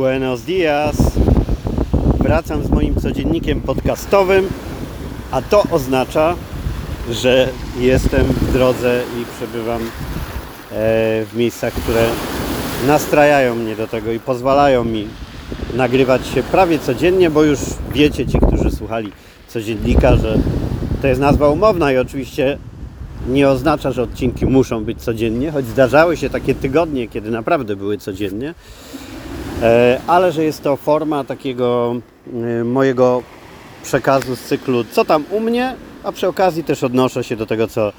Buenos dias. Wracam z moim codziennikiem podcastowym, a to oznacza, że jestem w drodze i przebywam e, w miejscach, które nastrajają mnie do tego i pozwalają mi nagrywać się prawie codziennie, bo już wiecie, ci, którzy słuchali codziennika, że to jest nazwa umowna i oczywiście nie oznacza, że odcinki muszą być codziennie, choć zdarzały się takie tygodnie, kiedy naprawdę były codziennie, ale że jest to forma takiego e, mojego przekazu z cyklu co tam u mnie, a przy okazji też odnoszę się do tego, co,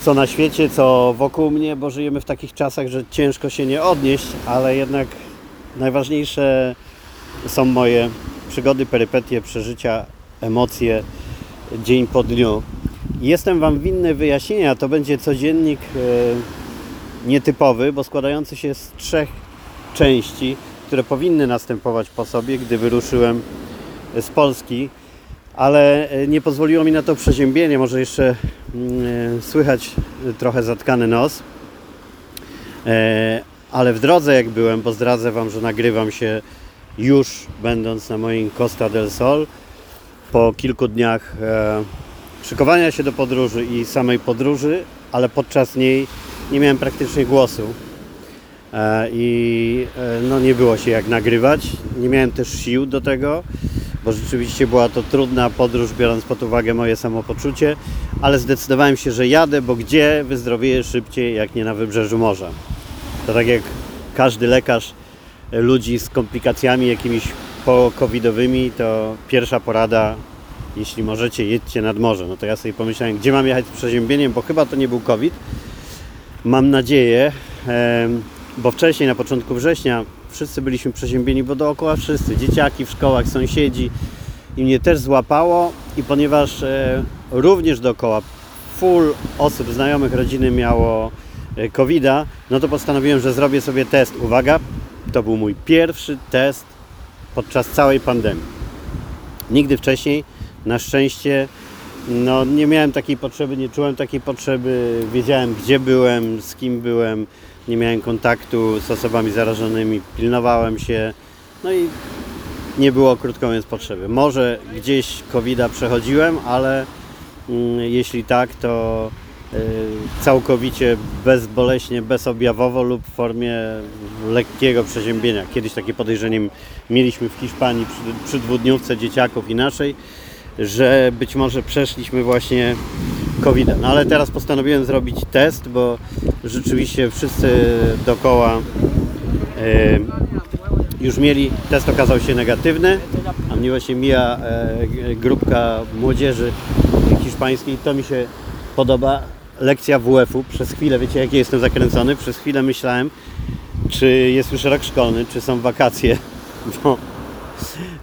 co na świecie, co wokół mnie, bo żyjemy w takich czasach, że ciężko się nie odnieść, ale jednak najważniejsze są moje przygody, perypetie, przeżycia, emocje dzień po dniu. Jestem Wam winny wyjaśnienia. To będzie codziennik e, nietypowy, bo składający się z trzech części, które powinny następować po sobie, gdy wyruszyłem z Polski, ale e, nie pozwoliło mi na to przeziębienie. Może jeszcze mm, e, słychać trochę zatkany nos. Ale w drodze jak byłem, bo zdradzę Wam, że nagrywam się już będąc na moim Costa del Sol po kilku dniach szykowania się do podróży i samej podróży, ale podczas niej nie miałem praktycznie głosu e, i e, no, nie było się jak nagrywać. Nie miałem też sił do tego, bo rzeczywiście była to trudna podróż, biorąc pod uwagę moje samopoczucie, ale zdecydowałem się, że jadę, bo gdzie wyzdrowieję szybciej, jak nie na wybrzeżu morza. To tak jak każdy lekarz e, ludzi z komplikacjami jakimiś po-covidowymi, to pierwsza porada jeśli możecie, jedźcie nad morze. No to ja sobie pomyślałem, gdzie mam jechać z przeziębieniem, bo chyba to nie był COVID. Mam nadzieję, bo wcześniej, na początku września, wszyscy byliśmy przeziębieni, bo dookoła wszyscy, dzieciaki w szkołach, sąsiedzi i mnie też złapało i ponieważ e, również dookoła full osób, znajomych, rodziny miało e, covid no to postanowiłem, że zrobię sobie test. Uwaga, to był mój pierwszy test podczas całej pandemii. Nigdy wcześniej na szczęście no, nie miałem takiej potrzeby, nie czułem takiej potrzeby, wiedziałem gdzie byłem, z kim byłem, nie miałem kontaktu z osobami zarażonymi, pilnowałem się, no i nie było krótko mówiąc potrzeby. Może gdzieś covid przechodziłem, ale mm, jeśli tak, to y, całkowicie bezboleśnie, bezobjawowo lub w formie lekkiego przeziębienia. Kiedyś takie podejrzenie mieliśmy w Hiszpanii przy, przy dwudniówce dzieciaków i naszej że być może przeszliśmy właśnie covid -a. No ale teraz postanowiłem zrobić test, bo rzeczywiście wszyscy dookoła e, już mieli, test okazał się negatywny, a mnie właśnie mija e, grupka młodzieży hiszpańskiej, to mi się podoba. Lekcja WF-u, przez chwilę, wiecie jaki jestem zakręcony, przez chwilę myślałem, czy jest już rok szkolny, czy są wakacje, bo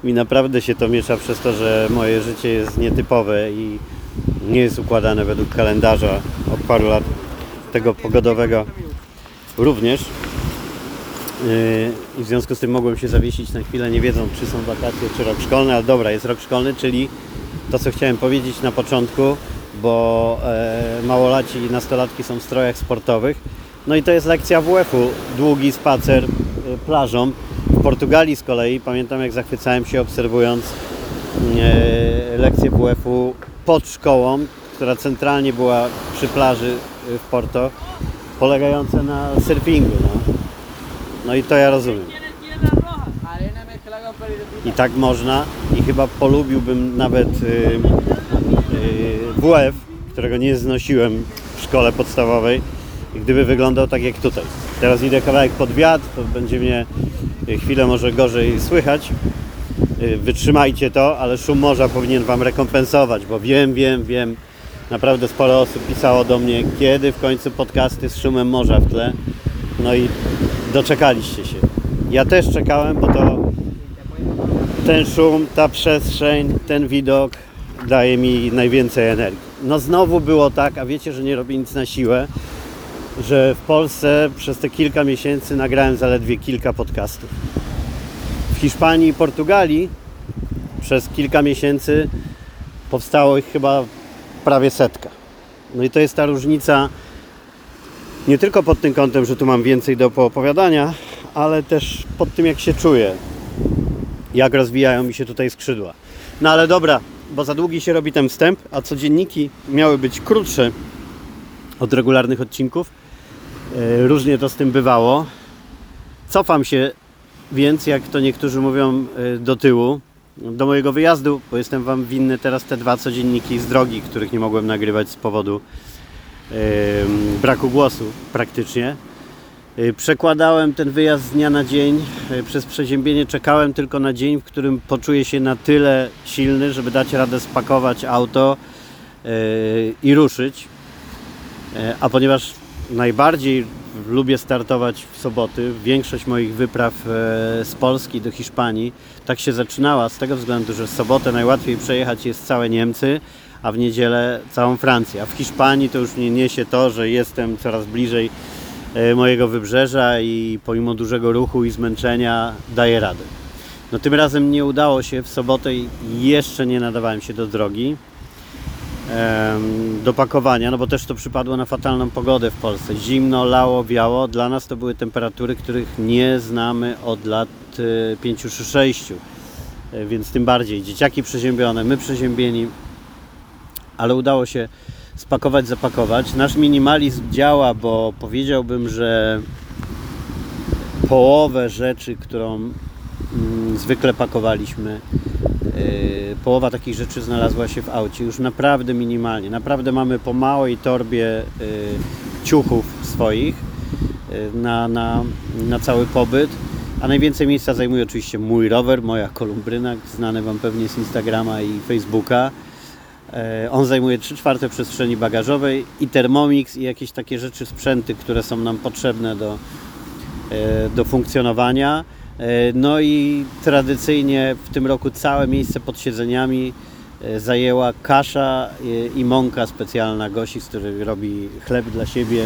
mi naprawdę się to miesza przez to, że moje życie jest nietypowe i nie jest układane według kalendarza od paru lat tego pogodowego również. Yy, I w związku z tym mogłem się zawiesić na chwilę, nie wiedząc czy są wakacje, czy rok szkolny, ale dobra, jest rok szkolny, czyli to co chciałem powiedzieć na początku, bo e, małolaci i nastolatki są w strojach sportowych. No i to jest lekcja WF-u, długi spacer e, plażą w Portugalii z kolei pamiętam jak zachwycałem się obserwując e, lekcję WF-u pod szkołą, która centralnie była przy plaży e, w Porto, polegające na surfingu. No, no i to ja rozumiem. I tak można i chyba polubiłbym nawet y, y, WF, którego nie znosiłem w szkole podstawowej, gdyby wyglądał tak jak tutaj. Teraz idę kawałek pod wiatr, to będzie mnie chwilę może gorzej słychać. Y, wytrzymajcie to, ale szum morza powinien Wam rekompensować, bo wiem, wiem, wiem, naprawdę sporo osób pisało do mnie, kiedy w końcu podcasty z szumem morza w tle. No i doczekaliście się. Ja też czekałem, bo to ten szum, ta przestrzeń, ten widok daje mi najwięcej energii. No znowu było tak, a wiecie, że nie robię nic na siłę że w Polsce przez te kilka miesięcy nagrałem zaledwie kilka podcastów. Hiszpanii i Portugalii przez kilka miesięcy powstało ich chyba prawie setka. No i to jest ta różnica nie tylko pod tym kątem, że tu mam więcej do poopowiadania, ale też pod tym jak się czuję, jak rozwijają mi się tutaj skrzydła. No ale dobra, bo za długi się robi ten wstęp, a codzienniki miały być krótsze od regularnych odcinków. E, Różnie to z tym bywało. Cofam się więc, jak to niektórzy mówią, e, do tyłu, do mojego wyjazdu, bo jestem Wam winny teraz te dwa codzienniki z drogi, których nie mogłem nagrywać z powodu em, braku głosu praktycznie. Y, Przekładałem ten wyjazd z dnia na dzień. Y, Przez przeziębienie czekałem tylko na dzień, w którym poczuję się na tyle silny, żeby dać radę spakować auto y, i ruszyć. Y, A ponieważ najbardziej lubię startować w soboty, większość moich wypraw e, z Polski do Hiszpanii tak się zaczynała z tego względu, że w sobotę najłatwiej przejechać jest całe Niemcy, a w niedzielę całą Francję. A w Hiszpanii to już mnie niesie to, że jestem coraz bliżej e, mojego wybrzeża i pomimo dużego ruchu i zmęczenia daję radę. No tym razem nie udało się w sobotę jeszcze nie nadawałem się do drogi do pakowania, no bo też to przypadło na fatalną pogodę w Polsce. Zimno, lało, wiało. Dla nas to były temperatury, których nie znamy od lat 5 czy 6. E, Więc tym bardziej dzieciaki przeziębione, my przeziębieni, ale udało się spakować, zapakować. Nasz minimalizm działa, bo powiedziałbym, że połowę rzeczy, którą mm, zwykle pakowaliśmy, połowa takich rzeczy znalazła się w aucie, już naprawdę minimalnie. Naprawdę mamy po małej torbie yy, ciuchów swoich yy, na, na, na cały pobyt. A najwięcej miejsca zajmuje oczywiście mój rower, moja kolumbryna, znany Wam pewnie z Instagrama i Facebooka. On zajmuje 3 czwarte przestrzeni bagażowej i Thermomix i jakieś takie rzeczy, sprzęty, które są nam potrzebne do, do funkcjonowania. E, No i tradycyjnie w tym roku całe miejsce pod siedzeniami e, zajęła kasza e, i mąka specjalna Gosi, z której robi chleb dla siebie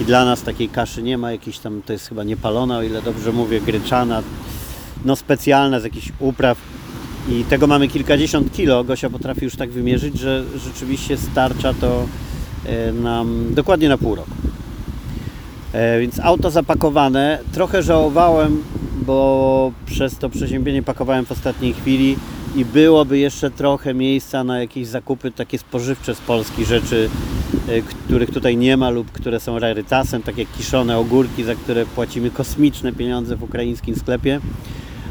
i dla nas takiej kaszy nie ma, jakiejś tam, to jest chyba niepalona, o ile dobrze mówię, gryczana, no specjalna z jakichś upraw i tego mamy kilkadziesiąt kilo. Gosia potrafi już tak wymierzyć, że rzeczywiście starcza to nam dokładnie na pół roku. Więc auto zapakowane. Trochę żałowałem, bo przez to przeziębienie pakowałem w ostatniej chwili i byłoby jeszcze trochę miejsca na jakieś zakupy takie spożywcze z Polski, rzeczy, e, których tutaj nie ma lub które są rarytasem, tak jak kiszone ogórki, za które płacimy kosmiczne pieniądze w ukraińskim sklepie.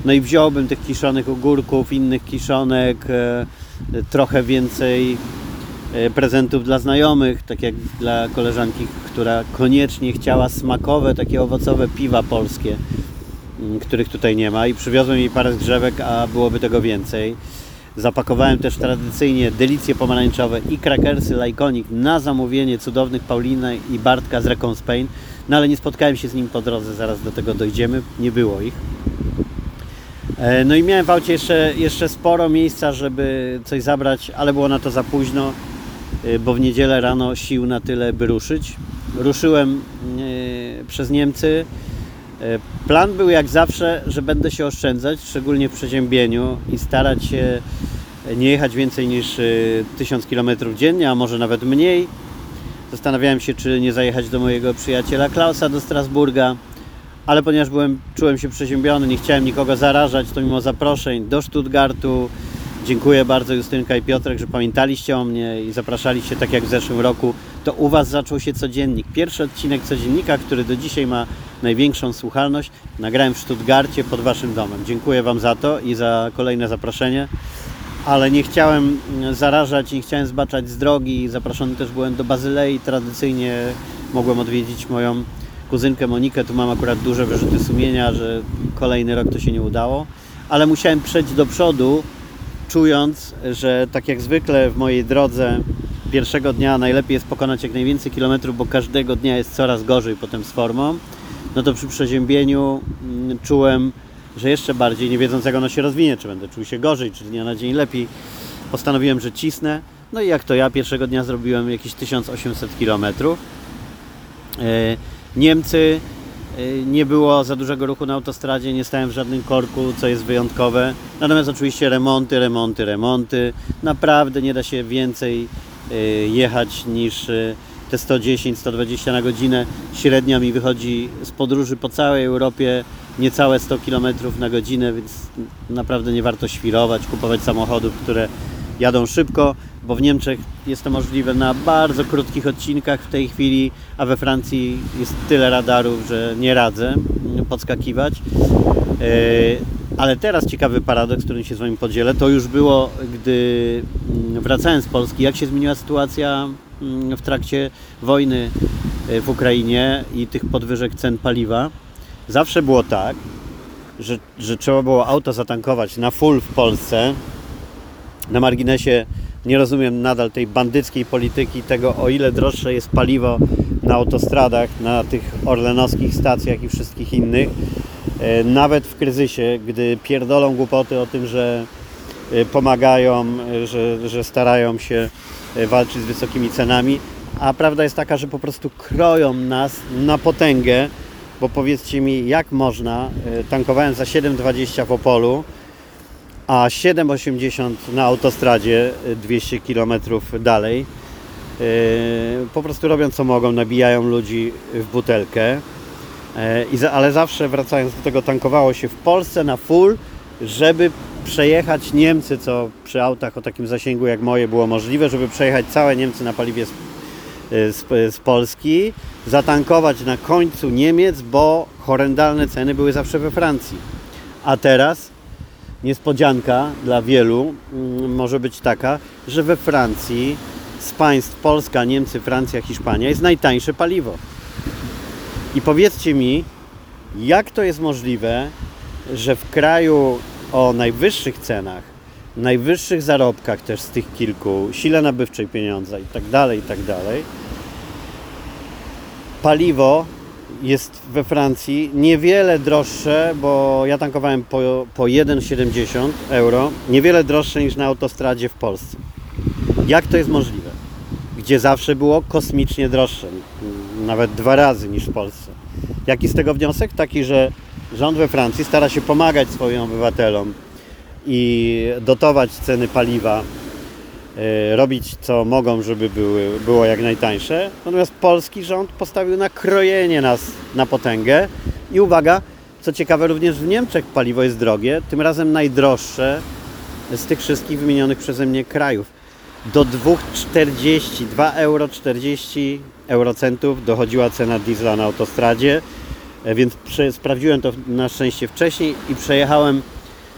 No i wziąłbym tych kiszonych ogórków, innych kiszonek, e, trochę więcej e, prezentów dla znajomych, tak jak dla koleżanki, która koniecznie chciała smakowe, takie owocowe piwa polskie, których tutaj nie ma i przywiozłem jej parę zgrzewek, a byłoby tego więcej. Zapakowałem też tradycyjnie delicje pomarańczowe i krakersy Lajkonik na zamówienie cudownych Pauliny i Bartka z Recon Spain, no ale nie spotkałem się z nim po drodze, zaraz do tego dojdziemy, nie było ich. E, No i miałem w aucie jeszcze, jeszcze sporo miejsca, żeby coś zabrać, ale było na to za późno, e, bo w niedzielę rano sił na tyle, by ruszyć. Ruszyłem e, przez Niemcy. E, Plan był jak zawsze, że będę się oszczędzać, szczególnie w przeziębieniu i starać się nie jechać więcej niż e, 1000 km dziennie, a może nawet mniej. Zastanawiałem się, czy nie zajechać do mojego przyjaciela Klausa do Strasburga ale ponieważ byłem, czułem się przeziębiony, nie chciałem nikogo zarażać, to mimo zaproszeń do Stuttgartu, dziękuję bardzo Justynka i Piotrek, że pamiętaliście o mnie i zapraszaliście tak jak w zeszłym roku, to u Was zaczął się codziennik. Pierwszy odcinek codziennika, który do dzisiaj ma największą słuchalność, nagrałem w Stuttgarcie pod Waszym domem. Dziękuję Wam za to i za kolejne zaproszenie. Ale nie chciałem mm, zarażać, nie chciałem zbaczać z drogi. Zaproszony też byłem do Bazylei. Tradycyjnie mogłem odwiedzić moją kuzynkę Monikę, tu mam akurat duże wyrzuty sumienia, że kolejny rok to się nie udało, ale musiałem przejść do przodu, czując, że tak jak zwykle w mojej drodze pierwszego dnia najlepiej jest pokonać jak najwięcej kilometrów, bo każdego dnia jest coraz gorzej potem z formą, no to przy przeziębieniu mm, czułem, że jeszcze bardziej, nie wiedząc jak ono się rozwinie, czy będę czuł się gorzej, czy dnia na dzień lepiej, postanowiłem, że cisnę. No i jak to ja pierwszego dnia zrobiłem jakieś 1800 kilometrów. E, Niemcy y, nie było za dużego ruchu na autostradzie, nie stałem w żadnym korku, co jest wyjątkowe. Natomiast oczywiście remonty, remonty, remonty. Naprawdę nie da się więcej jechać niż y, te 110-120 na godzinę. Średnia mi wychodzi z podróży po całej Europie niecałe 100 km na godzinę, więc naprawdę nie warto świrować, kupować samochodów, które jadą szybko, bo w Niemczech jest to możliwe na bardzo krótkich odcinkach w tej chwili, a we Francji jest tyle radarów, że nie radzę podskakiwać. Ale teraz ciekawy paradoks, którym się z Wami podzielę, to już było, gdy mm, wracałem z Polski, jak się zmieniła sytuacja mm, w trakcie wojny y, w Ukrainie i tych podwyżek cen paliwa. Zawsze było tak, że, że trzeba było auto zatankować na full w Polsce. Na marginesie nie rozumiem nadal tej bandyckiej polityki, tego o ile droższe jest paliwo na autostradach, na tych orlenowskich stacjach i wszystkich innych. E, Nawet w kryzysie, gdy pierdolą głupoty o tym, że e, pomagają, e, że, że starają się walczyć z wysokimi cenami, a prawda jest taka, że po prostu kroją nas na potęgę, bo powiedzcie mi, jak można, tankowałem za 7,20 w Opolu, a 7,80 na autostradzie e, 200 km dalej. Po prostu robią co mogą, nabijają ludzi w butelkę. E, ale zawsze wracając do tego, tankowało się w Polsce na full, żeby przejechać Niemcy, co przy autach o takim zasięgu jak moje było możliwe, żeby przejechać całe Niemcy na paliwie z, z, z Polski, zatankować na końcu Niemiec, bo horrendalne ceny były zawsze we Francji. A teraz niespodzianka dla wielu mm, może być taka, że we Francji z państw Polska, Niemcy, Francja, Hiszpania jest najtańsze paliwo. I powiedzcie mi, jak to jest możliwe, że w kraju o najwyższych cenach, najwyższych zarobkach też z tych kilku, sile nabywczej pieniądza i tak dalej, i tak dalej, paliwo jest we Francji niewiele droższe, bo ja tankowałem po, po 1,70 euro, niewiele droższe niż na autostradzie w Polsce. Jak to jest możliwe? Gdzie zawsze było kosmicznie droższe, nawet dwa razy niż w Polsce. Jaki z tego wniosek? Taki, że rząd we Francji stara się pomagać swoim obywatelom i dotować ceny paliwa, e, robić co mogą, żeby były, było jak najtańsze. Natomiast polski rząd postawił na krojenie nas na potęgę i uwaga, co ciekawe, również w Niemczech paliwo jest drogie, tym razem najdroższe z tych wszystkich wymienionych przeze mnie krajów. Do 2,40, 2,40 euro eurocentów dochodziła cena diesla na autostradzie, e, więc sprawdziłem to na szczęście wcześniej i przejechałem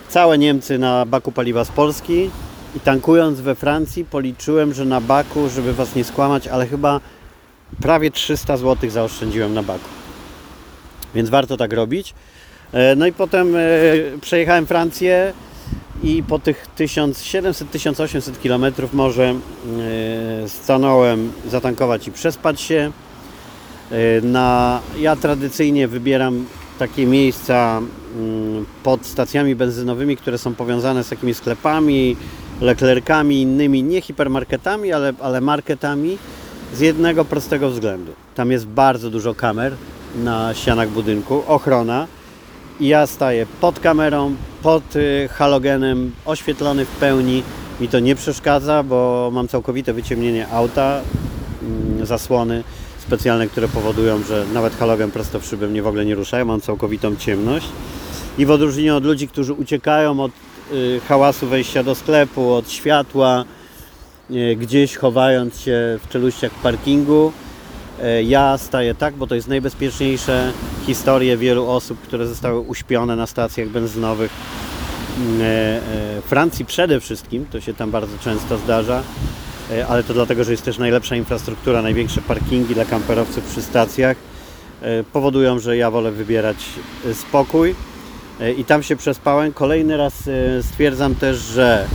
całe Niemcy na baku paliwa z Polski i tankując we Francji policzyłem, że na baku, żeby Was nie skłamać, ale chyba prawie 300 zł zaoszczędziłem na baku. Więc warto tak robić. E, No i potem e, przejechałem Francję i po tych 1700-1800 km może stanąłem zatankować i przespać się. E, Na, ja tradycyjnie wybieram takie miejsca mm, pod stacjami benzynowymi, które są powiązane z takimi sklepami, leklerkami, innymi, nie hipermarketami, ale, ale marketami z jednego prostego względu. Tam jest bardzo dużo kamer na ścianach budynku, ochrona ja staję pod kamerą, pod y, halogenem, oświetlony w pełni. Mi to nie przeszkadza, bo mam całkowite wyciemnienie auta, mm, zasłony specjalne, które powodują, że nawet halogen prosto w mnie w ogóle nie ruszają, mam całkowitą ciemność. I w odróżnieniu od ludzi, którzy uciekają od y, hałasu wejścia do sklepu, od światła, y, gdzieś chowając się w czeluściach parkingu, ja staję tak, bo to jest najbezpieczniejsze. Historie wielu osób, które zostały uśpione na stacjach benzynowych e, e, Francji przede wszystkim, to się tam bardzo często zdarza, e, ale to dlatego, że jest też najlepsza infrastruktura, największe parkingi dla kamperowców przy stacjach, e, powodują, że ja wolę wybierać e, spokój e, i tam się przespałem. Kolejny raz e, stwierdzam też, że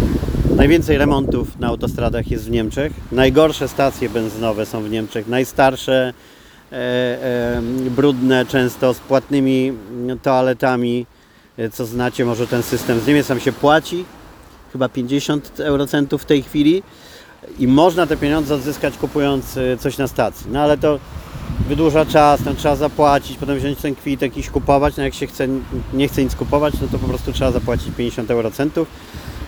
najwięcej remontów na autostradach jest w Niemczech, najgorsze stacje benzynowe są w Niemczech, najstarsze, e, e, brudne, często z płatnymi toaletami, e, co znacie może ten system z Niemiec, tam się płaci, chyba 50 eurocentów w tej chwili. I można te pieniądze odzyskać kupując e, coś na stacji. No ale to wydłuża czas, tam trzeba zapłacić, potem wziąć ten kwitek i kupować, no jak się chce, nie chce nic kupować, no to po prostu trzeba zapłacić 50 eurocentów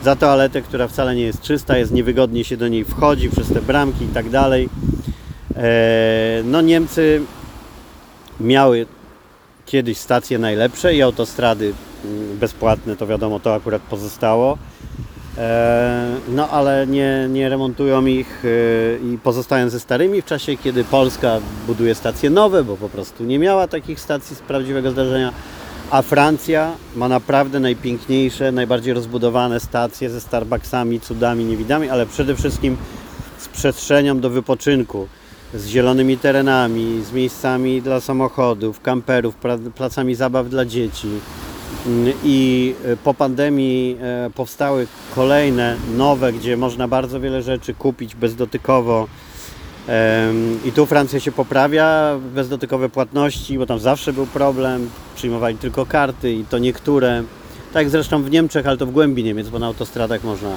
za toaletę, która wcale nie jest czysta, jest niewygodnie się do niej wchodzi przez te bramki i tak dalej. E, no Niemcy miały kiedyś stacje najlepsze i autostrady mm, bezpłatne, to wiadomo, to akurat pozostało. E, No ale nie, nie remontują ich e, i pozostają ze starymi w czasie, kiedy Polska buduje stacje nowe, bo po prostu nie miała takich stacji z prawdziwego zdarzenia. A Francja ma naprawdę najpiękniejsze, najbardziej rozbudowane stacje ze Starbucksami, cudami, niewidami, ale przede wszystkim z przestrzenią do wypoczynku, z zielonymi terenami, z miejscami dla samochodów, kamperów, placami zabaw dla dzieci. Mm, I e, po pandemii e, powstały kolejne, nowe, gdzie można bardzo wiele rzeczy kupić bezdotykowo. I tu Francja się poprawia, bezdotykowe płatności, bo tam zawsze był problem. Przyjmowali tylko karty i to niektóre. Tak zresztą w Niemczech, ale to w głębi Niemiec, bo na autostradach można,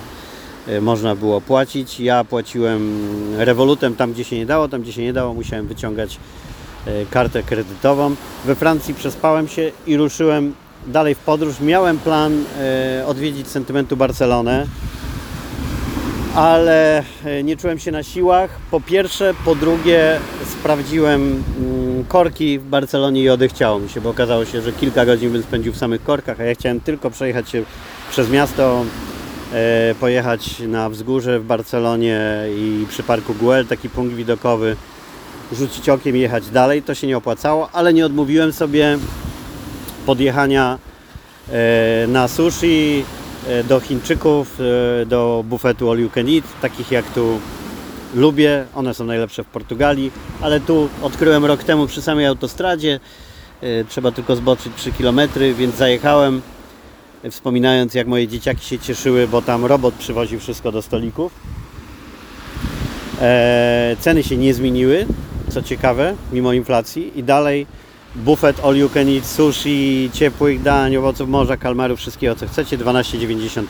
e, można było płacić. Ja płaciłem rewolutem tam, gdzie się nie dało, tam, gdzie się nie dało, musiałem wyciągać e, kartę kredytową. We Francji przespałem się i ruszyłem dalej w podróż. Miałem plan e, odwiedzić sentymentu Barcelonę, ale e, nie czułem się na siłach. Po pierwsze, po drugie sprawdziłem mm, korki w Barcelonie i odechciało mi się, bo okazało się, że kilka godzin bym spędził w samych korkach, a ja chciałem tylko przejechać się przez miasto, e, pojechać na wzgórze w Barcelonie i przy parku Güell, taki punkt widokowy, rzucić okiem i jechać dalej. To się nie opłacało, ale nie odmówiłem sobie podjechania e, na sushi do Chińczyków, e, do bufetu all you can eat, takich jak tu lubię. One są najlepsze w Portugalii, ale tu odkryłem rok temu przy samej autostradzie. E, Trzeba tylko zboczyć 3 km, więc zajechałem e, wspominając jak moje dzieciaki się cieszyły, bo tam robot przywoził wszystko do stolików. E, ceny się nie zmieniły, co ciekawe, mimo inflacji i dalej Buffet all you can eat, sushi, ciepłych dań, owoców morza, kalmarów, wszystkiego co chcecie, 12,95.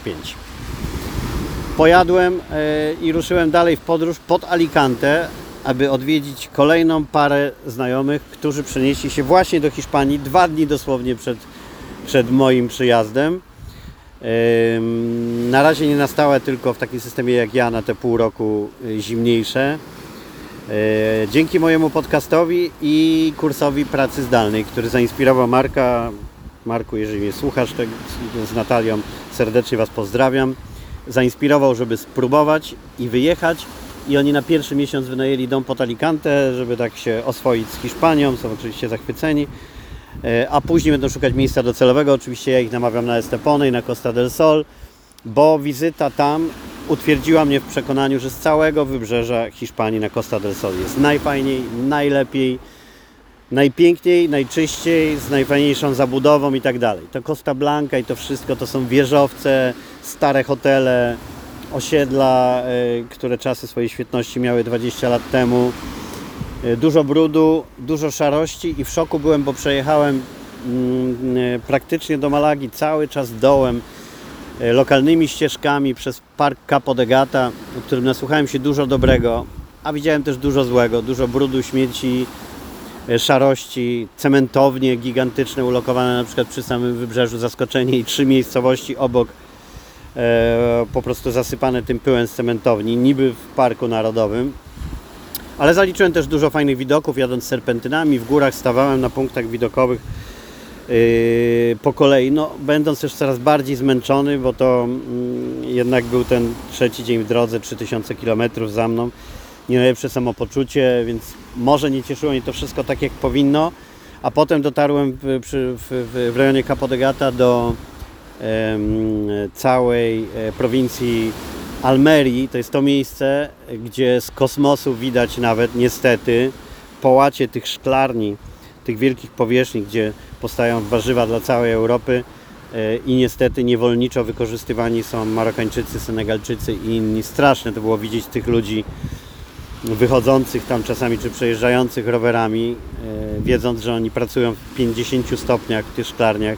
Pojadłem e, i ruszyłem dalej w podróż pod Alicante, aby odwiedzić kolejną parę znajomych, którzy przenieśli się właśnie do Hiszpanii dwa dni dosłownie przed, przed moim przyjazdem. Na razie nie na stałe, tylko w takim systemie jak ja na te pół roku y, zimniejsze. E, Dzięki mojemu podcastowi i kursowi pracy zdalnej, który zainspirował Marka. Marku, jeżeli mnie słuchasz, tak z- Natalią serdecznie Was pozdrawiam. Zainspirował, żeby spróbować i wyjechać. I oni na pierwszy miesiąc wynajęli dom pod Alicante, żeby tak się oswoić z Hiszpanią. Są oczywiście zachwyceni. E, A później będą szukać miejsca docelowego. Oczywiście ja ich namawiam na Estepona i na Costa del Sol, bo wizyta tam utwierdziła mnie w przekonaniu, że z całego wybrzeża Hiszpanii na Costa del Sol jest najfajniej, najlepiej, najpiękniej, najczyściej, z najfajniejszą zabudową i tak dalej. To Costa Blanca i to wszystko to są wieżowce, stare hotele, osiedla, y, które czasy swojej świetności miały 20 lat temu. Y, Dużo brudu, dużo szarości i w szoku byłem, bo przejechałem mm, y, praktycznie do Malagi cały czas dołem e, lokalnymi ścieżkami przez park Capo de Gata, o którym nasłuchałem się dużo dobrego, a widziałem też dużo złego, dużo brudu, śmieci, e, szarości, cementownie gigantyczne ulokowane na przykład przy samym wybrzeżu, zaskoczenie i trzy miejscowości obok e, po prostu zasypane tym pyłem z cementowni, niby w Parku Narodowym. Ale zaliczyłem też dużo fajnych widoków, jadąc serpentynami, w górach stawałem na punktach widokowych po kolei, no, będąc też coraz bardziej zmęczony, bo to mm, jednak był ten trzeci dzień w drodze, 3000 km za mną, nie najlepsze samopoczucie, więc może nie cieszyło mnie to wszystko tak jak powinno, a potem dotarłem w, w, w, rejonie Capo de Gata do całej e, prowincji Almerii, to jest to miejsce, gdzie z kosmosu widać nawet niestety połacie tych szklarni, tych wielkich powierzchni, gdzie powstają warzywa dla całej Europy e, i niestety niewolniczo wykorzystywani są Marokańczycy, Senegalczycy i inni. Straszne to było widzieć tych ludzi wychodzących tam czasami, czy przejeżdżających rowerami, e, wiedząc, że oni pracują w 50 stopniach w tych szklarniach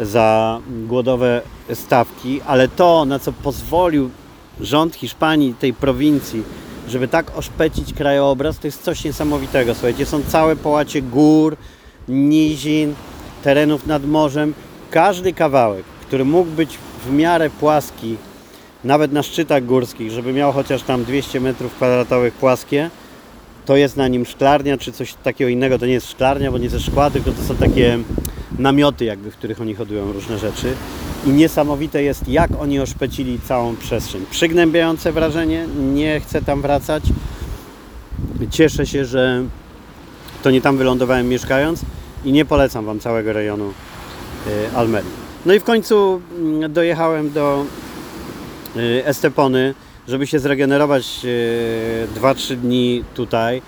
za głodowe stawki, ale to, na co pozwolił rząd Hiszpanii, tej prowincji, żeby tak oszpecić krajobraz, to jest coś niesamowitego. Słuchajcie, są całe połacie gór, nizin, terenów nad morzem. Każdy kawałek, który mógł być w miarę płaski, nawet na szczytach górskich, żeby miał chociaż tam 200 metrów kwadratowych płaskie, to jest na nim szklarnia, czy coś takiego innego. To nie jest szklarnia, bo nie ze szkła, tylko to są takie namioty, jakby, w których oni hodują różne rzeczy. I niesamowite jest, jak oni oszpecili całą przestrzeń. Przygnębiające wrażenie, nie chcę tam wracać. Cieszę się, że to nie tam wylądowałem mieszkając i nie polecam Wam całego rejonu y, Almerii. No i w końcu mm, dojechałem do y, Estepony, żeby się zregenerować 2-3 dni tutaj.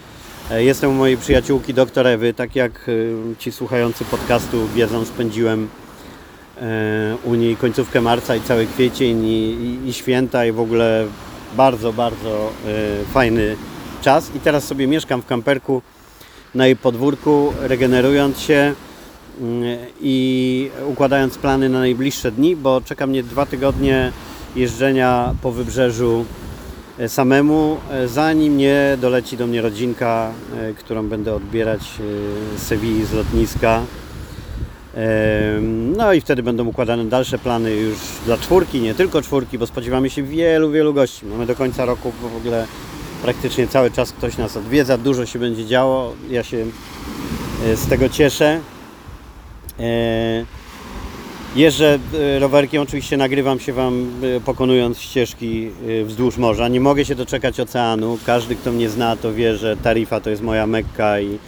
E, Jestem u mojej przyjaciółki doktor Ewy, tak jak y, ci słuchający podcastu wiedzą, spędziłem e, u niej końcówkę marca i cały kwiecień i, i, i święta i w ogóle bardzo, bardzo e, fajny czas. I teraz sobie mieszkam w kamperku na jej podwórku, regenerując się mm, i układając plany na najbliższe dni, bo czeka mnie dwa tygodnie jeżdżenia po wybrzeżu e, samemu, e, zanim nie doleci do mnie rodzinka, e, którą będę odbierać z Sewilli z lotniska. No i wtedy będą układane dalsze plany już dla czwórki, nie tylko czwórki, bo spodziewamy się wielu, wielu gości. Mamy do końca roku w ogóle praktycznie cały czas ktoś nas odwiedza, dużo się będzie działo. Ja się e, z tego cieszę. E, Jeżdżę e, rowerkiem, oczywiście nagrywam się Wam pokonując ścieżki wzdłuż morza. Nie mogę się doczekać oceanu. Każdy, kto mnie zna, to wie, że Tarifa to jest moja Mekka i,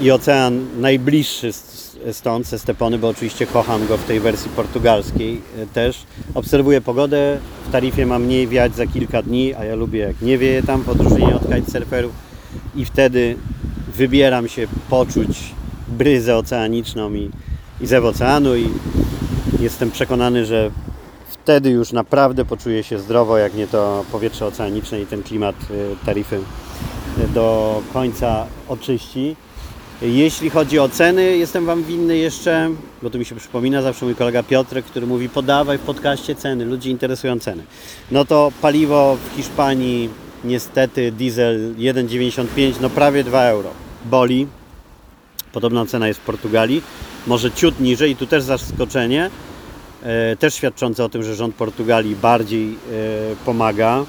i ocean najbliższy stąd, ze Stepony, bo oczywiście kocham go w tej wersji portugalskiej e, też. Obserwuję pogodę. W Tarifie ma mniej wiać za kilka dni, a ja lubię jak nie wieje tam w odróżnieniu od kitesurferów i wtedy wybieram się poczuć bryzę oceaniczną i, i zew oceanu i jestem przekonany, że wtedy już naprawdę poczuję się zdrowo, jak nie to powietrze oceaniczne i ten klimat y, tarify do końca oczyści. Jeśli chodzi o ceny, jestem Wam winny jeszcze, bo tu mi się przypomina zawsze mój kolega Piotrek, który mówi podawaj w podcaście ceny, ludzi interesują ceny. No to paliwo w Hiszpanii niestety diesel 1,95, no prawie 2 euro. Boli. Podobna cena jest w Portugalii, może ciut niżej i tu też zaskoczenie, e, też świadczące o tym, że rząd Portugalii bardziej e, pomaga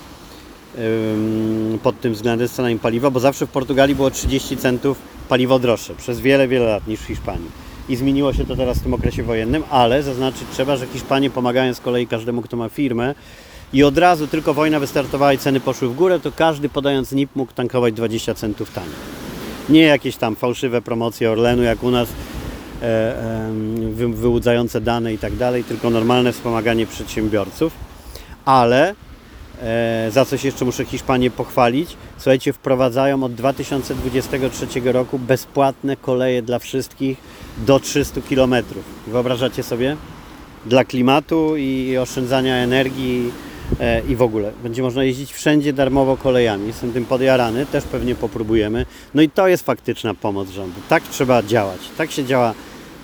pod tym względem z cenami paliwa, bo zawsze w Portugalii było 30 centów paliwo droższe przez wiele, wiele lat niż w Hiszpanii. I zmieniło się to teraz w tym okresie wojennym, ale zaznaczyć trzeba, że Hiszpanie pomagają z kolei każdemu, kto ma firmę i od razu tylko wojna wystartowała i ceny poszły w górę, to każdy podając NIP mógł tankować 20 centów taniej. Nie jakieś tam fałszywe promocje Orlenu, jak u nas, e, em, wy, wyłudzające dane i tak dalej, tylko normalne wspomaganie przedsiębiorców. Ale e, za coś jeszcze muszę Hiszpanię pochwalić. Słuchajcie, wprowadzają od 2023 roku bezpłatne koleje dla wszystkich do 300 km. Wyobrażacie sobie? Dla klimatu i oszczędzania energii e, i w ogóle. Będzie można jeździć wszędzie darmowo kolejami. Jestem tym podjarany, też pewnie popróbujemy. No i to jest faktyczna pomoc rządu. Tak trzeba działać. Tak się działa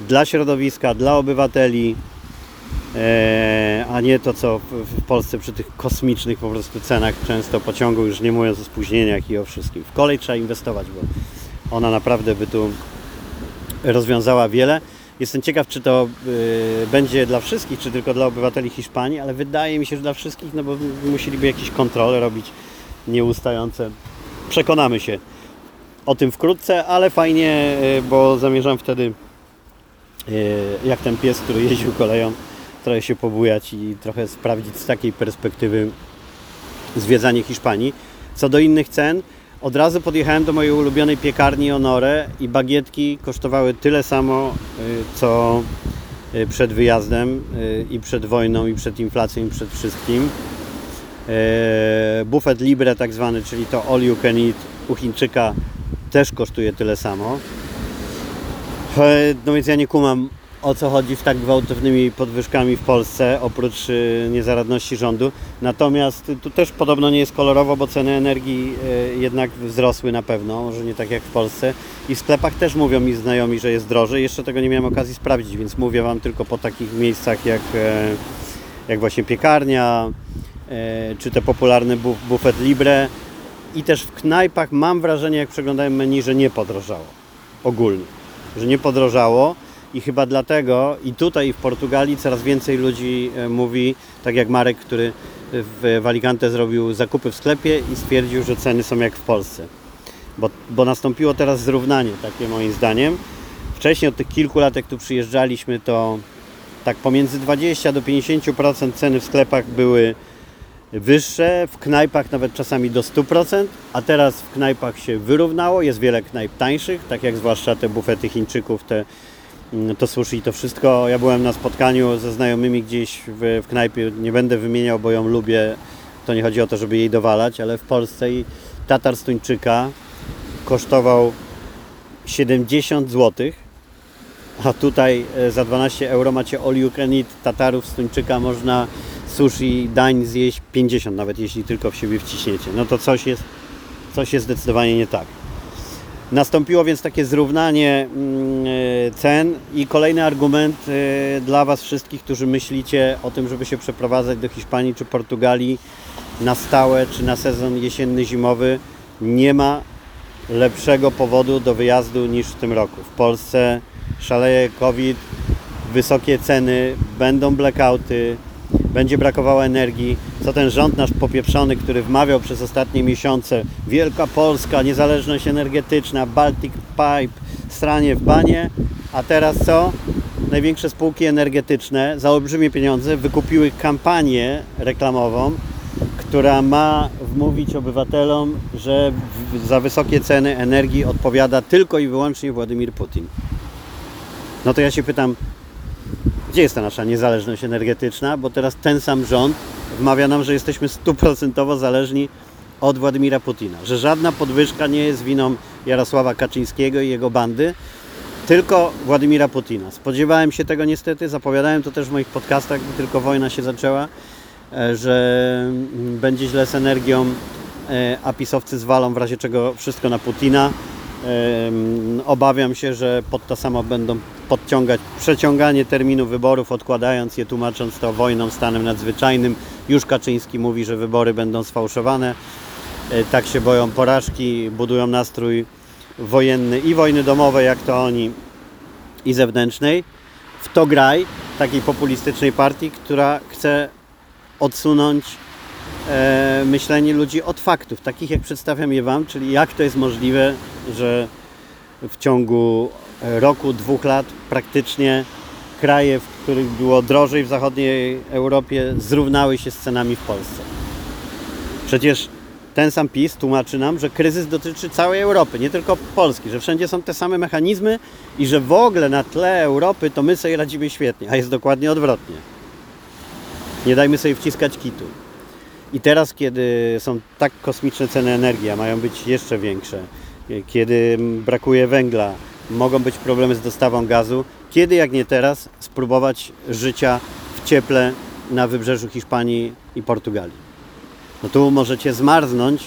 dla środowiska, dla obywateli, e, a nie to, co w, Polsce przy tych kosmicznych po prostu cenach często pociągu, już nie mówiąc o spóźnieniach i o wszystkim. W kolej trzeba inwestować, bo ona naprawdę by tu rozwiązała wiele. Jestem ciekaw, czy to y, będzie dla wszystkich, czy tylko dla obywateli Hiszpanii, ale wydaje mi się, że dla wszystkich, no bo musieliby jakieś kontrole robić nieustające. Przekonamy się o tym wkrótce, ale fajnie, y, bo zamierzam wtedy, jak ten pies, który jeździł koleją, trochę się pobujać i trochę sprawdzić z takiej perspektywy zwiedzanie Hiszpanii. Co do innych cen, od razu podjechałem do mojej ulubionej piekarni Honore i bagietki kosztowały tyle samo, y, co y, przed wyjazdem y, i przed wojną i przed inflacją i przed wszystkim. Buffet Libre tak zwany, czyli to all you can eat u Chińczyka też kosztuje tyle samo. No więc ja nie kumam o co chodzi w tak gwałtownymi podwyżkami w Polsce, oprócz y, niezaradności rządu. Natomiast tu też podobno nie jest kolorowo, bo ceny energii y, jednak wzrosły na pewno, może nie tak jak w Polsce. I w sklepach też mówią mi znajomi, że jest drożej. Jeszcze tego nie miałem okazji sprawdzić, więc mówię Wam tylko po takich miejscach jak, e, jak właśnie piekarnia, e, czy te popularne buf- Buffet Libre. I też w knajpach mam wrażenie, jak przeglądałem menu, że nie podrożało. Ogólnie. Że nie podrożało. I chyba dlatego i tutaj w Portugalii coraz więcej ludzi e, mówi, tak jak Marek, który w, w Alicante zrobił zakupy w sklepie i stwierdził, że ceny są jak w Polsce. Bo, bo nastąpiło teraz zrównanie, takie moim zdaniem. Wcześniej od tych kilku lat, jak tu przyjeżdżaliśmy, to tak pomiędzy 20 do 50% ceny w sklepach były wyższe, w knajpach nawet czasami do 100%, a teraz w knajpach się wyrównało, jest wiele knajp tańszych, tak jak zwłaszcza te bufety Chińczyków, te, to sushi i to wszystko. Ja byłem na spotkaniu ze znajomymi gdzieś w, w knajpie, nie będę wymieniał, bo ją lubię, to nie chodzi o to, żeby jej dowalać, ale w Polsce i tatar z tuńczyka kosztował 70 zł, a tutaj e, za 12 euro macie all you can eat tatarów z tuńczyka, można sushi, dań zjeść 50 nawet, jeśli tylko w siebie wciśniecie. No to coś jest, coś jest zdecydowanie nie tak. Nastąpiło więc takie zrównanie mm, e, cen i kolejny argument e, dla Was wszystkich, którzy myślicie o tym, żeby się przeprowadzać do Hiszpanii czy Portugalii na stałe czy na sezon jesienny, zimowy. Nie ma lepszego powodu do wyjazdu niż w tym roku. W Polsce szaleje COVID, wysokie ceny, będą blackouty, będzie brakowało energii. Co ten rząd nasz popieprzony, który wmawiał przez ostatnie miesiące Wielka Polska, niezależność energetyczna, Baltic Pipe, stranie w banie, a teraz co? Największe spółki energetyczne za olbrzymie pieniądze wykupiły kampanię reklamową, która ma wmówić obywatelom, że za wysokie ceny energii odpowiada tylko i wyłącznie Władimir Putin. No to ja się pytam, gdzie jest ta nasza niezależność energetyczna? Bo teraz ten sam rząd wmawia nam, że jesteśmy stuprocentowo zależni od Władimira Putina, że żadna podwyżka nie jest winą Jarosława Kaczyńskiego i jego bandy, tylko Władimira Putina. Spodziewałem się tego niestety, zapowiadałem to też w moich podcastach, gdy tylko wojna się zaczęła, e, że mm, będzie źle z energią, e, a pisowcy zwalą w razie czego wszystko na Putina. Obawiam się, że pod to samo będą podciągać przeciąganie terminu wyborów, odkładając je, tłumacząc to wojną, stanem nadzwyczajnym. Już Kaczyński mówi, że wybory będą sfałszowane. E, Tak się boją porażki, budują nastrój wojenny i wojny domowej, jak to oni, i zewnętrznej. W to graj takiej populistycznej partii, która chce odsunąć e, myślenie ludzi od faktów, takich jak przedstawiam je Wam, czyli jak to jest możliwe, że w ciągu e, roku, dwóch lat praktycznie kraje, w których było drożej w zachodniej Europie, zrównały się z cenami w Polsce. Przecież ten sam PiS tłumaczy nam, że kryzys dotyczy całej Europy, nie tylko Polski, że wszędzie są te same mechanizmy i że w ogóle na tle Europy to my sobie radzimy świetnie, a jest dokładnie odwrotnie. Nie dajmy sobie wciskać kitu. I teraz, kiedy są tak kosmiczne ceny energii, a mają być jeszcze większe, kiedy brakuje węgla, mogą być problemy z dostawą gazu, kiedy jak nie teraz spróbować życia w cieple na wybrzeżu Hiszpanii i Portugalii? No tu możecie zmarznąć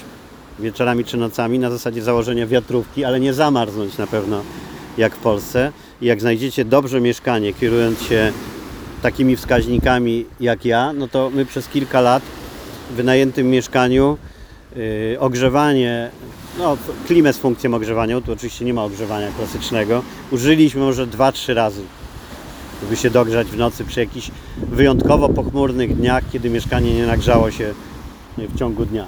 wieczorami czy nocami na zasadzie założenia wiatrówki, ale nie zamarznąć na pewno jak w Polsce. I jak znajdziecie dobrze mieszkanie, kierując się takimi wskaźnikami jak ja, no to my przez kilka lat wynajętym mieszkaniu yy, ogrzewanie, no klimę z funkcją ogrzewania, tu oczywiście nie ma ogrzewania klasycznego, użyliśmy może 2-3 razy, żeby się dogrzać w nocy przy jakichś wyjątkowo pochmurnych dniach, kiedy mieszkanie nie nagrzało się w ciągu dnia.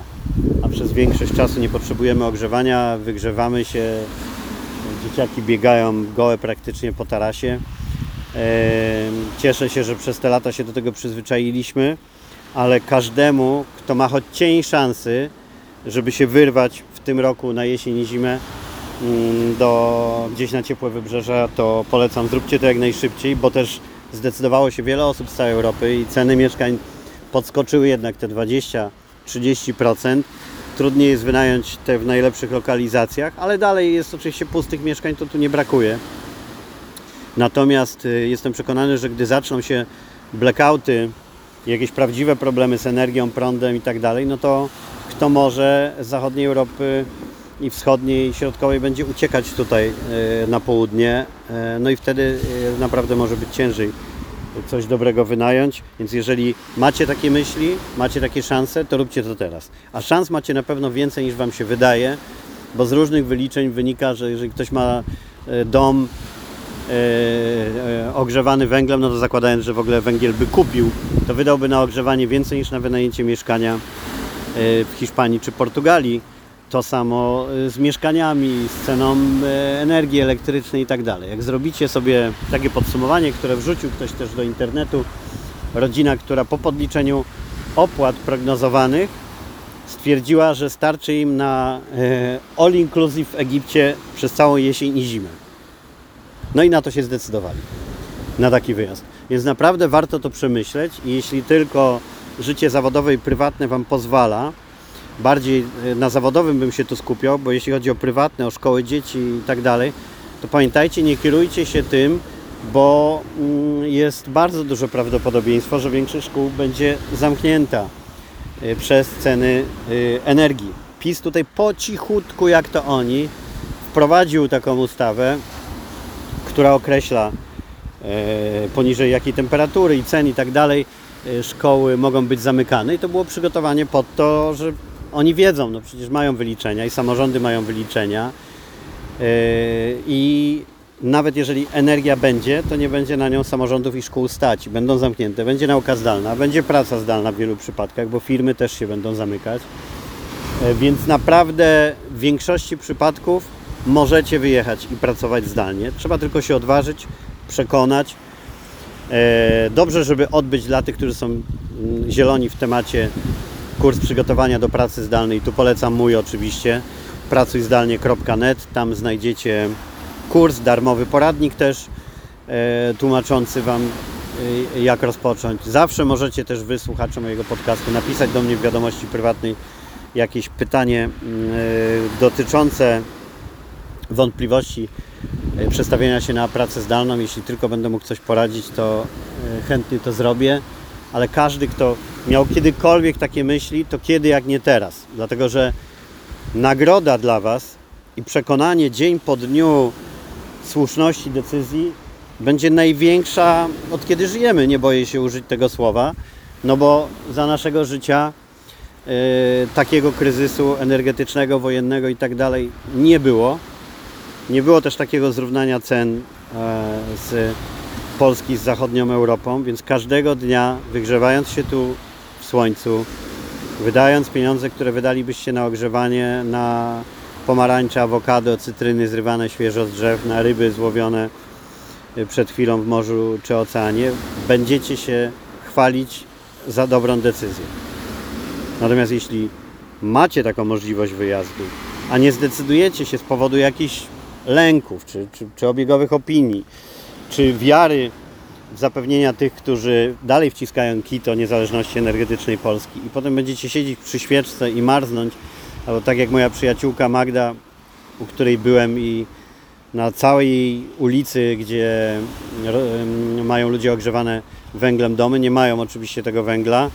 A przez większość czasu nie potrzebujemy ogrzewania, wygrzewamy się, dzieciaki biegają gołe praktycznie po tarasie. Cieszę się, że przez te lata się do tego przyzwyczailiśmy, ale każdemu, kto ma choć cień szansy, żeby się wyrwać w tym roku na jesień i zimę mm, do gdzieś na ciepłe wybrzeża, to polecam, zróbcie to jak najszybciej, bo też zdecydowało się wiele osób z całej Europy i ceny mieszkań podskoczyły jednak te 20-30%. Trudniej jest wynająć te w najlepszych lokalizacjach, ale dalej jest oczywiście pustych mieszkań, to tu nie brakuje. Natomiast y, jestem przekonany, że gdy zaczną się blackouty, jakieś prawdziwe problemy z energią, prądem i tak dalej, no to kto może z zachodniej Europy i wschodniej i środkowej będzie uciekać tutaj y, na południe, y, no i wtedy y, naprawdę może być ciężej coś dobrego wynająć, więc jeżeli macie takie myśli, macie takie szanse, to róbcie to teraz. A szans macie na pewno więcej niż Wam się wydaje, bo z różnych wyliczeń wynika, że jeżeli ktoś ma e, dom e, ogrzewany węglem, no to zakładając, że w ogóle węgiel by kupił, to wydałby na ogrzewanie więcej niż na wynajęcie mieszkania e, w Hiszpanii czy Portugalii. To samo e, z mieszkaniami, z ceną e, energii elektrycznej i tak dalej. Jak zrobicie sobie takie podsumowanie, które wrzucił ktoś też do internetu, rodzina, która po podliczeniu opłat prognozowanych stwierdziła, że starczy im na e, all inclusive w Egipcie przez całą jesień i zimę. No i na to się zdecydowali, na taki wyjazd. Więc naprawdę warto to przemyśleć i jeśli tylko życie zawodowe i prywatne Wam pozwala, bardziej e, na zawodowym bym się tu skupiał, bo jeśli chodzi o prywatne, o szkoły dzieci i tak dalej, to pamiętajcie, nie kierujcie się tym, bo mm, jest bardzo duże prawdopodobieństwo, że większość szkół będzie zamknięta y, przez ceny y, energii. PiS tutaj po cichutku, jak to oni, wprowadził taką ustawę, która określa e, poniżej jakiej temperatury i cen i tak dalej e, szkoły mogą być zamykane i to było przygotowanie pod to, że oni wiedzą, no przecież mają wyliczenia i samorządy mają wyliczenia e, i nawet jeżeli energia będzie, to nie będzie na nią samorządów i szkół stać. Będą zamknięte, będzie nauka zdalna, będzie praca zdalna w wielu przypadkach, bo firmy też się będą zamykać. Więc naprawdę w większości przypadków możecie wyjechać i pracować zdalnie. Trzeba tylko się odważyć, przekonać. E, Dobrze, żeby odbyć dla tych, którzy są mm, zieloni w temacie kurs przygotowania do pracy zdalnej. Tu polecam mój oczywiście, pracujzdalnie.net. Tam znajdziecie kurs, darmowy poradnik też e, tłumaczący Wam e, jak rozpocząć. Zawsze możecie też Wy, słuchacze mojego podcastu, napisać do mnie w wiadomości prywatnej jakieś pytanie mm, dotyczące wątpliwości e, przestawienia się na pracę zdalną. Jeśli tylko będę mógł coś poradzić, to e, chętnie to zrobię. Ale każdy, kto miał kiedykolwiek takie myśli, to kiedy jak nie teraz. Dlatego, że nagroda dla Was i przekonanie dzień po dniu słuszności decyzji będzie największa od kiedy żyjemy. Nie boję się użyć tego słowa, no bo za naszego życia e, takiego kryzysu energetycznego, wojennego i tak dalej nie było. Nie było też takiego zrównania cen e, z Polski z zachodnią Europą, więc każdego dnia wygrzewając się tu w słońcu, wydając pieniądze, które wydalibyście na ogrzewanie, na pomarańcze, awokado, cytryny zrywane świeżo z drzew, na ryby złowione y, przed chwilą w morzu czy oceanie, będziecie się chwalić za dobrą decyzję. Natomiast jeśli macie taką możliwość wyjazdu, a nie zdecydujecie się z powodu jakichś lęków, czy, czy, czy obiegowych opinii, czy wiary w zapewnienia tych, którzy dalej wciskają kit o niezależności energetycznej Polski i potem będziecie siedzieć przy świeczce i marznąć, albo tak jak moja przyjaciółka Magda, u której byłem i na całej ulicy, gdzie mają ludzie ogrzewane węglem domy, nie mają oczywiście tego węgla.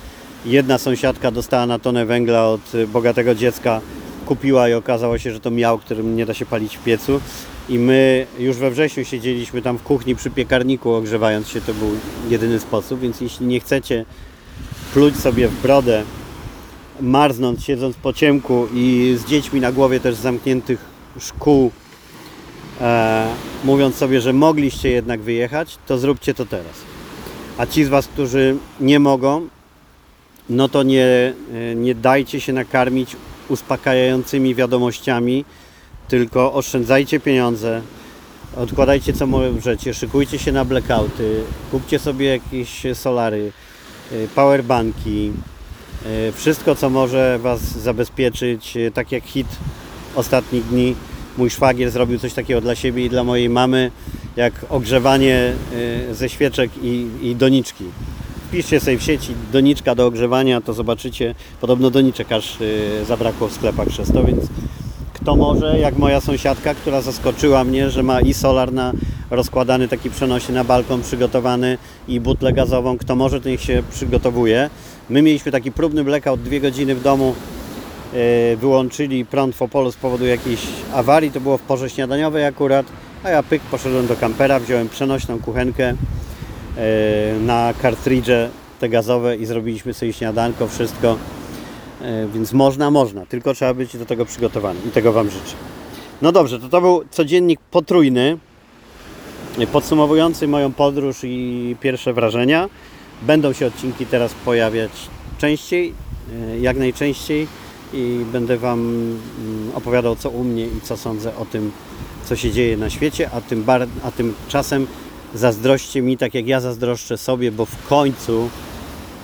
Jedna sąsiadka dostała na tonę węgla od y, bogatego dziecka, kupiła i okazało się, że to miał, którym nie da się palić w piecu. I my już we wrześniu siedzieliśmy tam w kuchni przy piekarniku ogrzewając się, to był jedyny sposób, więc jeśli nie chcecie pluć sobie w brodę marznąc, siedząc po ciemku i z dziećmi na głowie też zamkniętych szkół, e, mówiąc sobie, że mogliście jednak wyjechać, to zróbcie to teraz. A ci z Was, którzy nie mogą, no to nie, e, nie dajcie się nakarmić uspokajającymi wiadomościami, tylko oszczędzajcie pieniądze, odkładajcie co możecie, szykujcie się na blackouty, kupcie sobie jakieś solary, y, powerbanki, y, wszystko co może Was zabezpieczyć, y, tak jak hit ostatnich dni. Mój szwagier zrobił coś takiego dla siebie i dla mojej mamy, jak ogrzewanie ze świeczek i, i doniczki. Wpiszcie sobie w sieci doniczka do ogrzewania, to zobaczycie. Podobno doniczek aż y, zabrakło w sklepach przez to, więc kto może, jak moja sąsiadka, która zaskoczyła mnie, że ma i solar na rozkładany taki przenosi na balkon przygotowany i butlę gazową, kto może, to niech się przygotowuje. My mieliśmy taki próbny blackout, dwie godziny w domu, e, wyłączyli prąd w Opolu z powodu jakiejś awarii, to było w porze śniadaniowej akurat, a ja pyk, poszedłem do kampera, wziąłem przenośną kuchenkę na kartridże te gazowe i zrobiliśmy sobie śniadanko, wszystko. E, Więc można, można, tylko trzeba być do tego przygotowany i tego Wam życzę. No dobrze, to to był codziennik potrójny. podsumowujący moją podróż i pierwsze wrażenia. Będą się odcinki teraz pojawiać częściej, e, jak najczęściej i będę Wam mm, opowiadał co u mnie i co sądzę o tym, co się dzieje na świecie, a tym, bar- a tymczasem zazdroście mi, tak jak ja zazdroszczę sobie, bo w końcu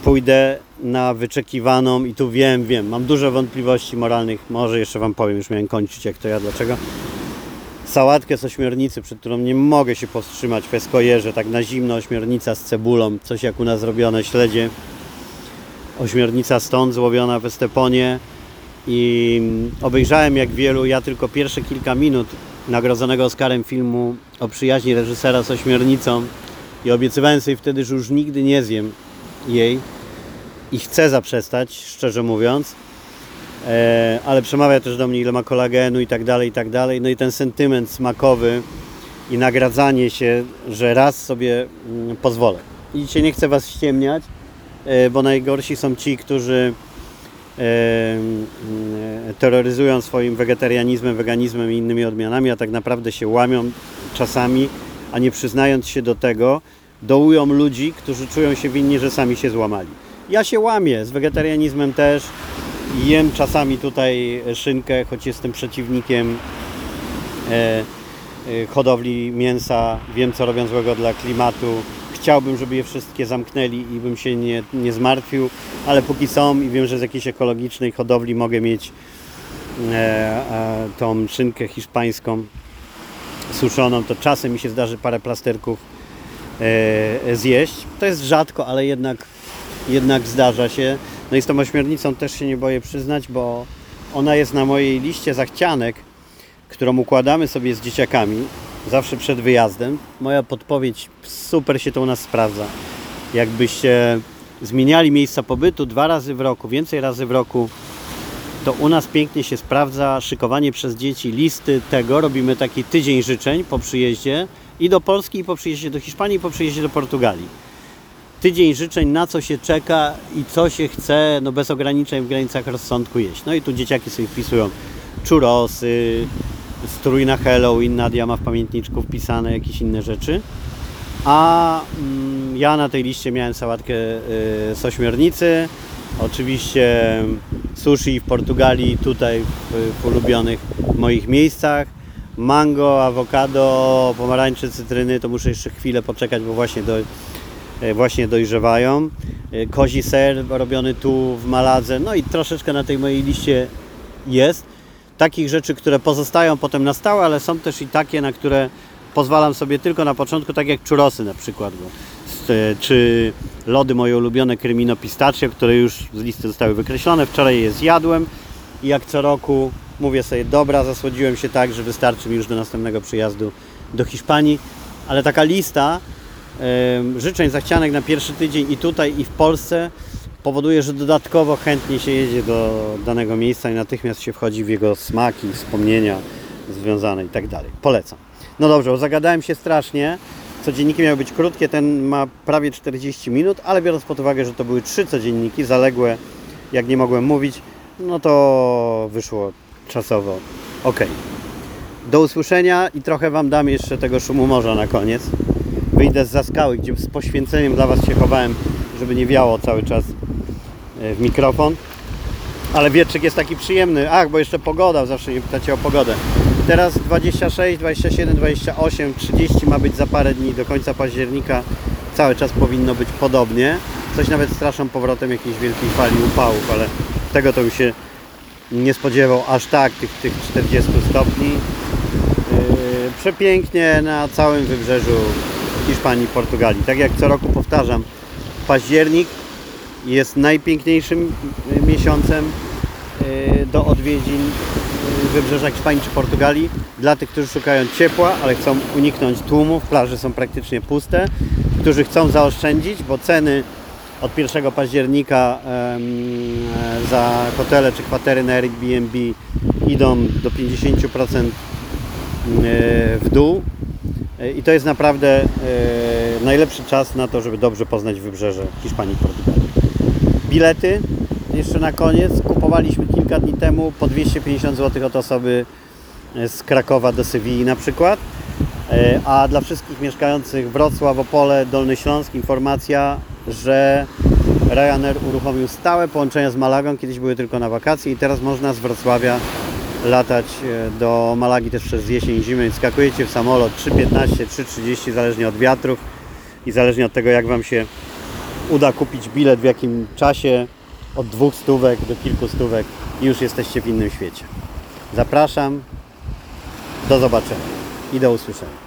pójdę na wyczekiwaną i tu wiem, wiem, mam dużo wątpliwości moralnych, może jeszcze Wam powiem, już miałem kończyć jak to ja, dlaczego. Sałatkę z ośmiornicy, przed którą nie mogę się powstrzymać w Eskojerze, tak na zimno ośmiornica z cebulą, coś jak u nas robione, śledzie. Ośmiornica stąd złowiona w Esteponie i obejrzałem jak wielu, ja tylko pierwsze kilka minut nagrodzonego Oscarem filmu o przyjaźni reżysera z ośmiornicą i obiecywałem sobie wtedy, że już nigdy nie zjem jej i chcę zaprzestać, szczerze mówiąc, e, ale przemawia też do mnie ile ma kolagenu i tak dalej, i tak dalej. No i ten sentyment smakowy i nagradzanie się, że raz sobie mm, pozwolę. I dzisiaj nie chcę Was ściemniać, e, bo najgorsi są ci, którzy terroryzują swoim wegetarianizmem, weganizmem i innymi odmianami, a tak naprawdę się łamią czasami, a nie przyznając się do tego, dołują ludzi, którzy czują się winni, że sami się złamali. Ja się łamię, z wegetarianizmem też. Jem czasami tutaj szynkę, choć jestem przeciwnikiem e, e, hodowli mięsa. Wiem, co robią złego dla klimatu. Chciałbym, żeby je wszystkie zamknęli i bym się nie, nie zmartwił, ale póki są i wiem, że z jakiejś ekologicznej hodowli mogę mieć e, e, tą szynkę hiszpańską suszoną, to czasem mi się zdarzy parę plasterków e, zjeść. To jest rzadko, ale jednak, jednak zdarza się. No i z tą ośmiornicą też się nie boję przyznać, bo ona jest na mojej liście zachcianek, którą układamy sobie z dzieciakami zawsze przed wyjazdem. Moja podpowiedź super się to u nas sprawdza. Jakbyście zmieniali miejsca pobytu dwa razy w roku, więcej razy w roku, to u nas pięknie się sprawdza szykowanie przez dzieci listy tego. Robimy taki tydzień życzeń po przyjeździe i do Polski, i po przyjeździe do Hiszpanii, i po przyjeździe do Portugalii. Tydzień życzeń, na co się czeka i co się chce, no bez ograniczeń w granicach rozsądku jeść. No i tu dzieciaki sobie wpisują czurosy, strój na Halloween, Nadia ma w pamiętniczku wpisane jakieś inne rzeczy. A mm, ja na tej liście miałem sałatkę y, oczywiście sushi w Portugalii, tutaj w, w ulubionych moich miejscach, mango, awokado, pomarańcze, cytryny, to muszę jeszcze chwilę poczekać, bo właśnie, do, e, właśnie dojrzewają. E, Kozi ser robiony tu w Maladze, no i troszeczkę na tej mojej liście jest. Takich rzeczy, które pozostają potem na stałe, ale są też i takie, na które pozwalam sobie tylko na początku, tak jak czurosy na przykład. E, czy lody moje ulubione Cremino Pistachio, które już z listy zostały wykreślone. Wczoraj je zjadłem i jak co roku mówię sobie, dobra, zasłodziłem się tak, że wystarczy mi już do następnego przyjazdu do Hiszpanii. Ale taka lista e, życzeń zachcianek na pierwszy tydzień i tutaj, i w Polsce powoduje, że dodatkowo chętnie się jedzie do danego miejsca i natychmiast się wchodzi w jego smaki, wspomnienia związane i tak dalej. Polecam. No dobrze, zagadałem się strasznie. Codzienniki miały być krótkie, ten ma prawie 40 minut, ale biorąc pod uwagę, że to były trzy codzienniki, zaległe, jak nie mogłem mówić, no to wyszło czasowo ok. Do usłyszenia i trochę Wam dam jeszcze tego szumu morza na koniec. Wyjdę z skały, gdzie z poświęceniem dla Was się chowałem, żeby nie wiało cały czas e, w mikrofon. Ale wietrzyk jest taki przyjemny. Ach, bo jeszcze pogoda, zawsze mnie pytacie o pogodę. Teraz 26, 27, 28, 30 ma być za parę dni do końca października. Cały czas powinno być podobnie. Coś nawet straszą powrotem jakiejś wielkiej fali upałów, ale tego to już się nie spodziewał aż tak tych, tych 40 stopni. Yy, przepięknie na całym wybrzeżu Hiszpanii, Portugalii. Tak jak co roku powtarzam, październik jest najpiękniejszym miesiącem yy, do odwiedzin yy, wybrzeża Hiszpanii czy Portugalii dla tych, którzy szukają ciepła, ale chcą uniknąć tłumów, plaże są praktycznie puste, którzy chcą zaoszczędzić, bo ceny od 1 października em, za hotele czy kwatery na Airbnb idą do 50% e, w dół E, i to jest naprawdę e, najlepszy czas na to, żeby dobrze poznać wybrzeże Hiszpanii i Portugalii. Bilety jeszcze na koniec kupowaliśmy kilka dni temu po 250 zł od osoby z Krakowa do Sewilli na przykład. E, A dla wszystkich mieszkających Wrocław, Opole, Dolny Śląsk informacja, że Ryanair uruchomił stałe połączenia z Malagą. Kiedyś były tylko na wakacje i teraz można z Wrocławia latać e, do Malagi też przez jesień zimę. Skakujecie w samolot 3.15, 3.30 zależnie od wiatrów i zależnie od tego jak Wam się uda kupić bilet w jakim czasie od dwóch stówek do kilku stówek i już jesteście w innym świecie. Zapraszam. Do zobaczenia i do usłyszenia.